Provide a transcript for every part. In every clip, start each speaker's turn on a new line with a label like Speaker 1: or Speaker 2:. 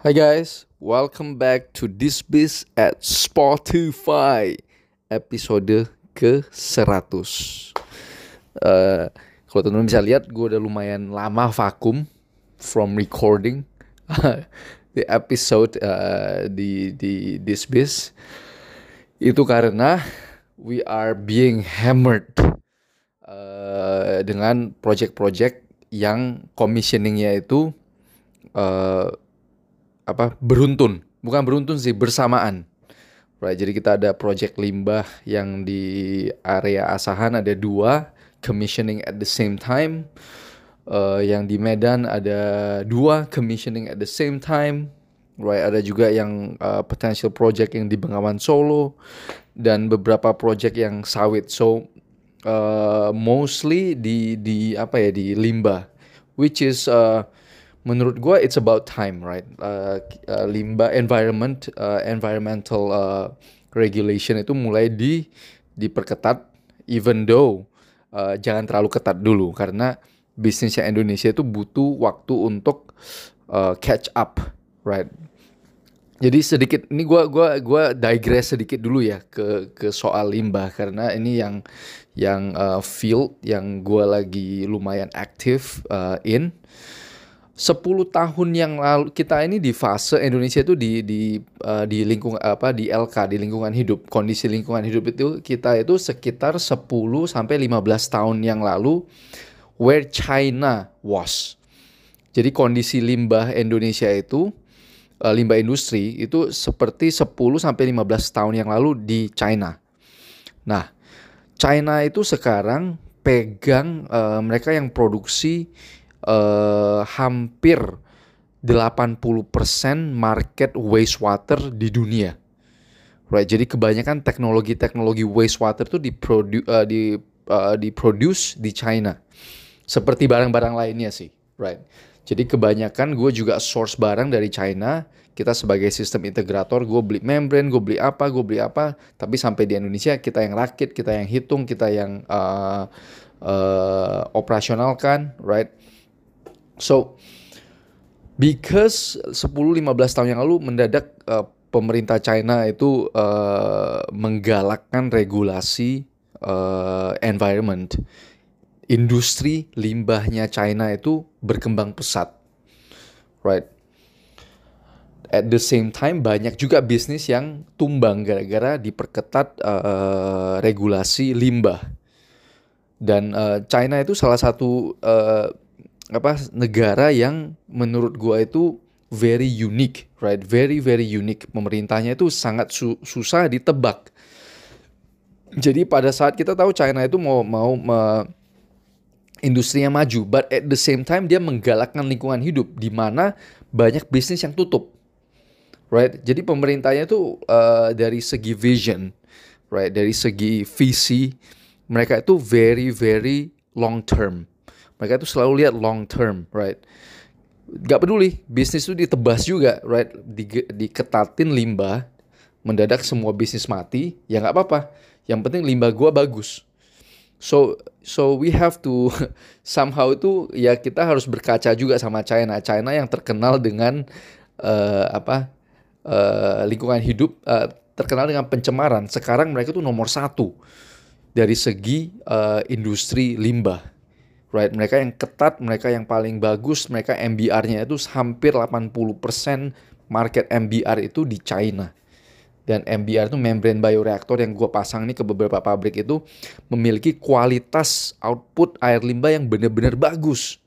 Speaker 1: Hi guys, welcome back to This Biz at Spotify episode ke-100 uh, Kalau teman-teman bisa lihat, gue udah lumayan lama vakum from recording the episode uh, di, di This Biz. Itu karena we are being hammered uh, dengan project-project yang commissioningnya itu uh, apa beruntun. Bukan beruntun sih bersamaan. Right jadi kita ada project limbah yang di area Asahan ada dua commissioning at the same time. Uh, yang di Medan ada dua commissioning at the same time. Right ada juga yang uh, potential project yang di Bengawan Solo dan beberapa project yang sawit. So uh, mostly di di apa ya di limbah. Which is menurut gue it's about time right? Uh, uh, limbah environment uh, environmental uh, regulation itu mulai di diperketat even though uh, jangan terlalu ketat dulu. Karena bisnisnya Indonesia itu butuh waktu untuk uh, catch up right? Jadi sedikit ini gue gua gua digress sedikit dulu ya ke ke soal limbah. Karena ini yang yang uh, field yang gue lagi lumayan aktif uh, in 10 tahun yang lalu kita ini di fase Indonesia itu di di uh, di lingkungan apa di LK di lingkungan hidup kondisi lingkungan hidup itu kita itu sekitar 10 sampai 15 tahun yang lalu where China was. Jadi kondisi limbah Indonesia itu uh, limbah industri itu seperti 10 sampai 15 tahun yang lalu di China. Nah, China itu sekarang pegang uh, mereka yang produksi uh, hampir 80% market wastewater di dunia. Right, jadi kebanyakan teknologi-teknologi wastewater itu diprodu uh, di uh, diproduce di China. Seperti barang-barang lainnya sih, right. Jadi kebanyakan gue juga source barang dari China. Kita sebagai sistem integrator, gue beli membrane, gue beli apa, gue beli apa. Tapi sampai di Indonesia kita yang rakit, kita yang hitung, kita yang uh, uh, operasionalkan, right. So because 10-15 tahun yang lalu mendadak uh, pemerintah China itu uh, menggalakkan regulasi uh, environment, industri limbahnya China itu berkembang pesat, right? At the same time banyak juga bisnis yang tumbang gara-gara diperketat uh, regulasi limbah. Dan uh, China itu salah satu uh, apa negara yang menurut gua itu very unique, right? Very very unique. Pemerintahnya itu sangat su susah ditebak. Jadi pada saat kita tahu China itu mau mau me, industrinya maju, but at the same time dia menggalakkan lingkungan hidup di mana banyak bisnis yang tutup. Right? Jadi pemerintahnya itu uh, dari segi vision, right? Dari segi visi mereka itu very very long term mereka itu selalu lihat long term, right? Gak peduli, bisnis itu ditebas juga, right? Di, diketatin limbah, mendadak semua bisnis mati, ya nggak apa-apa. Yang penting limbah gua bagus. So so we have to somehow itu ya kita harus berkaca juga sama China. China yang terkenal dengan uh, apa uh, lingkungan hidup, uh, terkenal dengan pencemaran. Sekarang mereka tuh nomor satu dari segi uh, industri limbah right? Mereka yang ketat, mereka yang paling bagus, mereka MBR-nya itu hampir 80% market MBR itu di China. Dan MBR itu membrane bioreactor yang gue pasang nih ke beberapa pabrik itu memiliki kualitas output air limbah yang benar-benar bagus,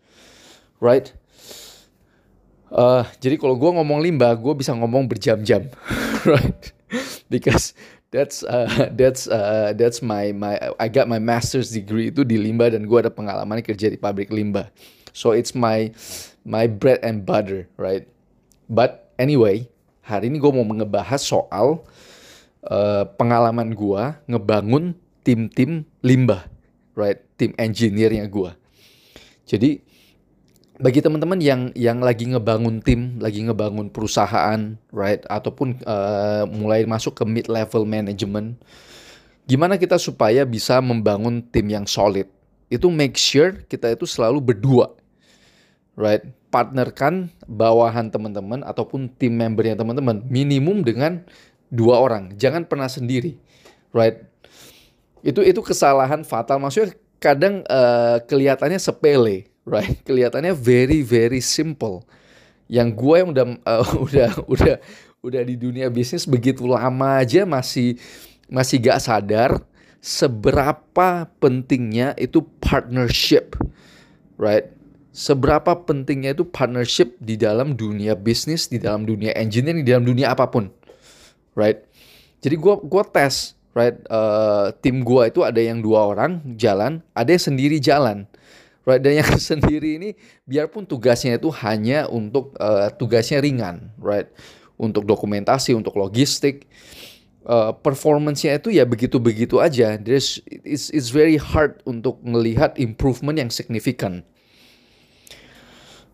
Speaker 1: right? Uh, jadi kalau gue ngomong limbah, gue bisa ngomong berjam-jam, right? Because that's uh, that's uh, that's my my I got my master's degree itu di limbah dan gue ada pengalaman kerja di pabrik limbah. So it's my my bread and butter, right? But anyway, hari ini gue mau ngebahas soal uh, pengalaman gue ngebangun tim-tim limbah, right? Tim engineer-nya gue. Jadi bagi teman-teman yang yang lagi ngebangun tim, lagi ngebangun perusahaan, right, ataupun uh, mulai masuk ke mid level management, gimana kita supaya bisa membangun tim yang solid? Itu make sure kita itu selalu berdua, right? partnerkan bawahan teman-teman ataupun tim membernya teman-teman minimum dengan dua orang. Jangan pernah sendiri, right? Itu itu kesalahan fatal. Maksudnya kadang uh, kelihatannya sepele, right? Kelihatannya very very simple. Yang gue yang udah uh, udah udah udah di dunia bisnis begitu lama aja masih masih gak sadar seberapa pentingnya itu partnership, right? Seberapa pentingnya itu partnership di dalam dunia bisnis, di dalam dunia engineering, di dalam dunia apa pun, right? Jadi gue gua tes, right? Uh, tim gue itu ada yang dua orang jalan, ada yang sendiri jalan, right? Dan yang sendiri ini, biarpun tugasnya itu hanya untuk uh, tugasnya ringan, right? Untuk dokumentasi, untuk logistik, uh, performance-nya itu ya begitu-begitu aja. There's it's it's very hard untuk melihat improvement yang signifikan.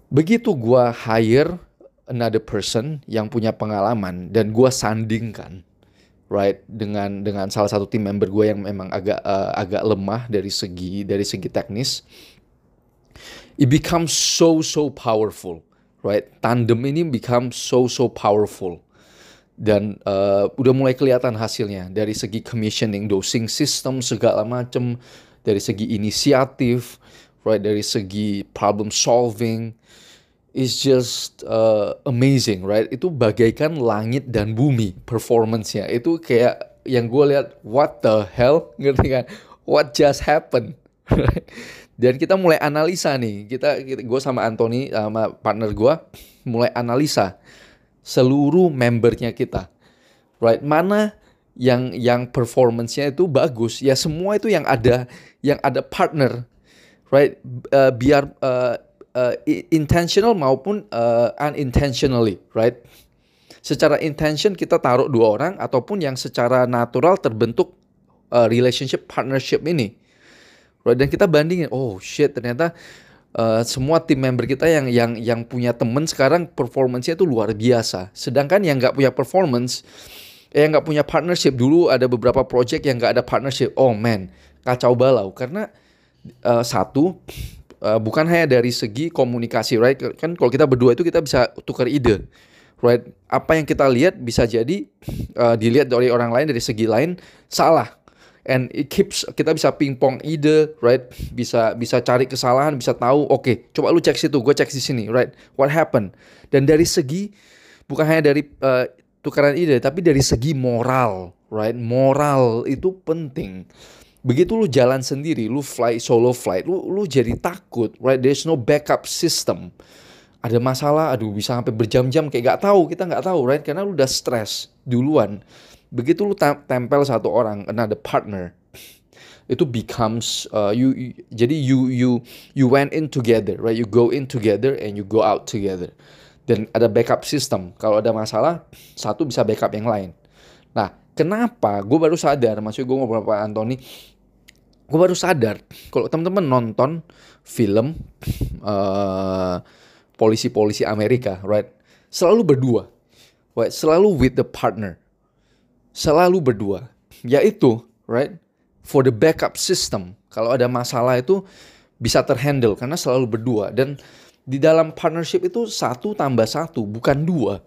Speaker 1: Begitu gua hire another person yang punya pengalaman dan gua sandingkan right dengan dengan salah satu tim member gue yang memang agak uh, agak lemah dari segi dari segi teknis it becomes so so powerful right? Tandem ini become so so powerful. Dan uh, udah mulai kelihatan hasilnya. Dari segi commissioning dosing system segala macam dari segi inisiatif right? Dari segi problem solving. Is just uh, amazing right? Itu bagaikan langit dan bumi performance-nya. Itu kayak yang gue lihat what the hell? Ngerti kan? What just happened dan kita mulai analisa nih kita, kita gue sama Anthony sama partner gue mulai analisa seluruh membernya kita. Right? Mana yang yang performance-nya itu bagus, ya semua itu yang ada yang ada partner. Right? Uh, biar uh, uh, intentional maupun uh, unintentionally, right? Secara intention kita taruh dua orang ataupun yang secara natural terbentuk uh, relationship partnership ini. Right? Dan kita bandingin, oh shit ternyata uh, semua tim member kita yang yang yang punya temen sekarang performance-nya itu luar biasa. Sedangkan yang nggak punya performance, eh, yang nggak punya partnership dulu ada beberapa project yang nggak ada partnership. Oh man, kacau balau karena uh, satu uh, bukan hanya dari segi komunikasi, right? Kan kalau kita berdua itu kita bisa tukar ide, right? Apa yang kita lihat bisa jadi uh, dilihat dari orang lain dari segi lain salah and it keeps kita bisa pingpong ide right? Bisa bisa cari kesalahan bisa tahu oke okay, coba lu cek situ gue cek di sini right? What happened? Dan dari segi bukan hanya dari uh, tukaran ide tapi dari segi moral right? Moral itu penting. Begitu lu jalan sendiri lu fly solo flight lu lu jadi takut right? There's no backup system. Ada masalah aduh bisa sampai berjam-jam kayak gak tahu kita nggak tahu right? Karena lu udah stress duluan begitu lu tempel satu orang another partner itu becomes uh, you, you jadi you you you went in together right? You go in together and you go out together. Dan ada backup system. Kalau ada masalah satu bisa backup yang lain. Nah kenapa? Gue baru sadar maksud gue ngobrol sama Anthony. Gue baru sadar kalau teman-teman nonton film uh, polisi-polisi Amerika right? Selalu berdua right? Selalu with the partner selalu berdua, yaitu right for the backup system. Kalau ada masalah itu bisa terhandle karena selalu berdua dan di dalam partnership itu satu tambah satu bukan dua.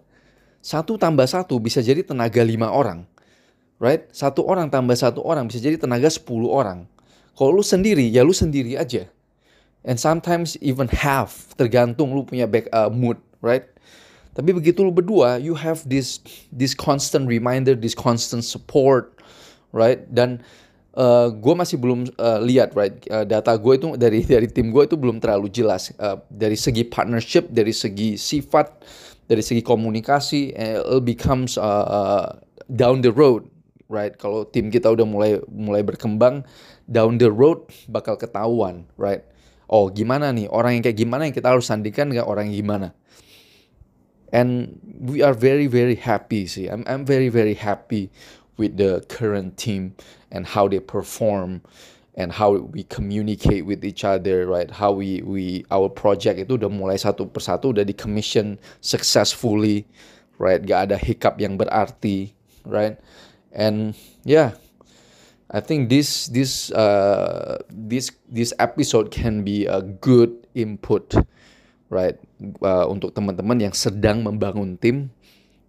Speaker 1: Satu tambah satu bisa jadi tenaga lima orang. Right? Satu orang tambah satu orang bisa jadi tenaga sepuluh orang. Kalau lu sendiri, ya lu sendiri aja. And sometimes even half, tergantung lu punya back uh, mood, right? Tapi begitu lu berdua, you have this this constant reminder, this constant support, right? Dan uh, gue masih belum uh, lihat, right? Uh, data gue itu dari dari tim gue itu belum terlalu jelas uh, dari segi partnership, dari segi sifat, dari segi komunikasi, it becomes uh, uh, down the road, right? Kalau tim kita udah mulai mulai berkembang, down the road bakal ketahuan, right? Oh gimana nih orang yang kayak gimana yang kita harus sandingkan nggak orang yang gimana? And we are very very happy see. I'm, I'm very very happy with the current team and how they perform and how we communicate with each other right? How we we our project itu udah mulai satu persatu udah di commission successfully right? Gak ada hiccup yang berarti right? And yeah I think this this uh this this episode can be a good input right? Uh, untuk teman-teman yang sedang membangun tim,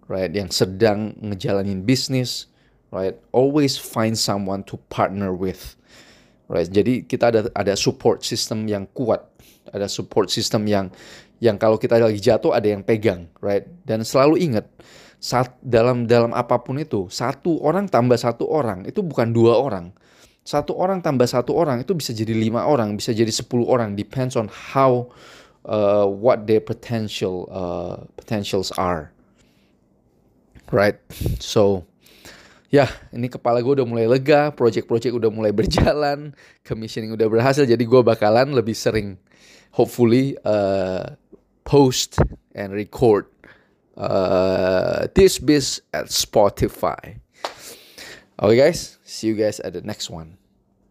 Speaker 1: right? Yang sedang ngejalanin bisnis, right? Always find someone to partner with, right? Jadi kita ada ada support system yang kuat, ada support system yang yang kalau kita lagi jatuh ada yang pegang, right? Dan selalu ingat saat dalam dalam apa pun itu satu orang tambah satu orang itu bukan dua orang satu orang tambah satu orang itu bisa jadi lima orang bisa jadi sepuluh orang depends on how uh, what their potential uh, potentials are. Right? So ya ini kepala gue udah mulai lega project-project udah mulai berjalan commissioning udah berhasil jadi gue bakalan lebih sering hopefully uh, post and record uh, this biz at Spotify. Okay guys see you guys at the next one